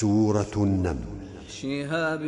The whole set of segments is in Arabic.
سورة النمل. شهاب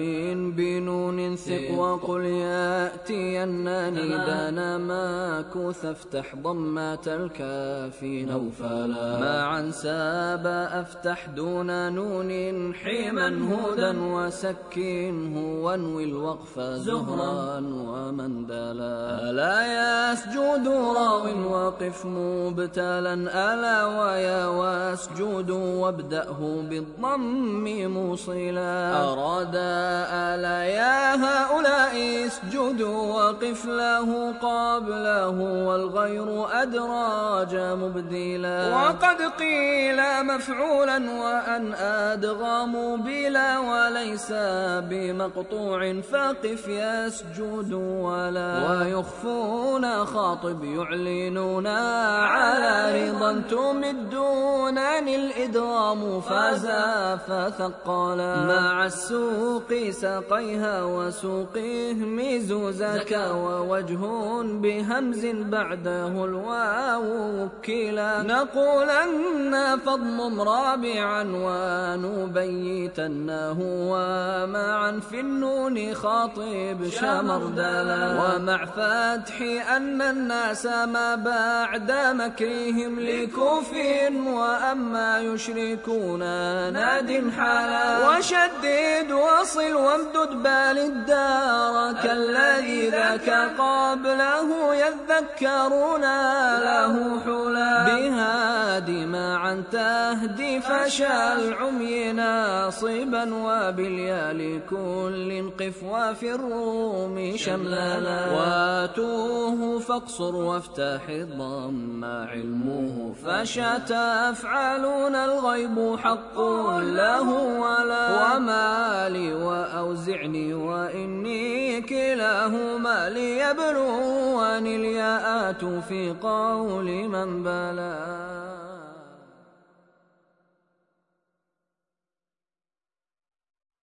بنون ثق وقل يأتينني دانا ماكوث افتح ضمات الكافي نوفلا معا ساب أفتح دون نون حيما هودا وسكنه وانوي الوقف زهرا. ومن دلا. ألا يسجد راو وقف مبتلا ألا ويا واسجد وابدأه بالضم موصلا. أراد ألا يا هؤلاء اسجدوا وقف له قبله والغير أدراج مبدلا وقد قيل مفعولا وأن أدغام بلا وليس بمقطوع فقف يسجد ولا ويخفون خاطب يعلنون على رضا تمدونني الإدغام فازا فثقلا مع السوق ساقيها وسوقه ميزوزك ووجه بهمز بعده الواو وكلا نقولن فضم رابعا ونبيتنه في النون خاطب شمردلا ومع فتح أن الناس ما بعد مكرهم لكوف وأما يشركون ناد حالا. وشدد وصل وامدد بال الدار. كالذي ذاك قبله يذكرون له حلا. بهادي معا تهدي فشى العمي ناصبا وباليا لكل قف وفي الروم شملالا. واتوه فاقصر وافتح الضم علمه فشى. تفعلون الغيب حق له ولا وما لي وأوزعني وإني كلاهما ليبلوني الياءات في قول من بلى.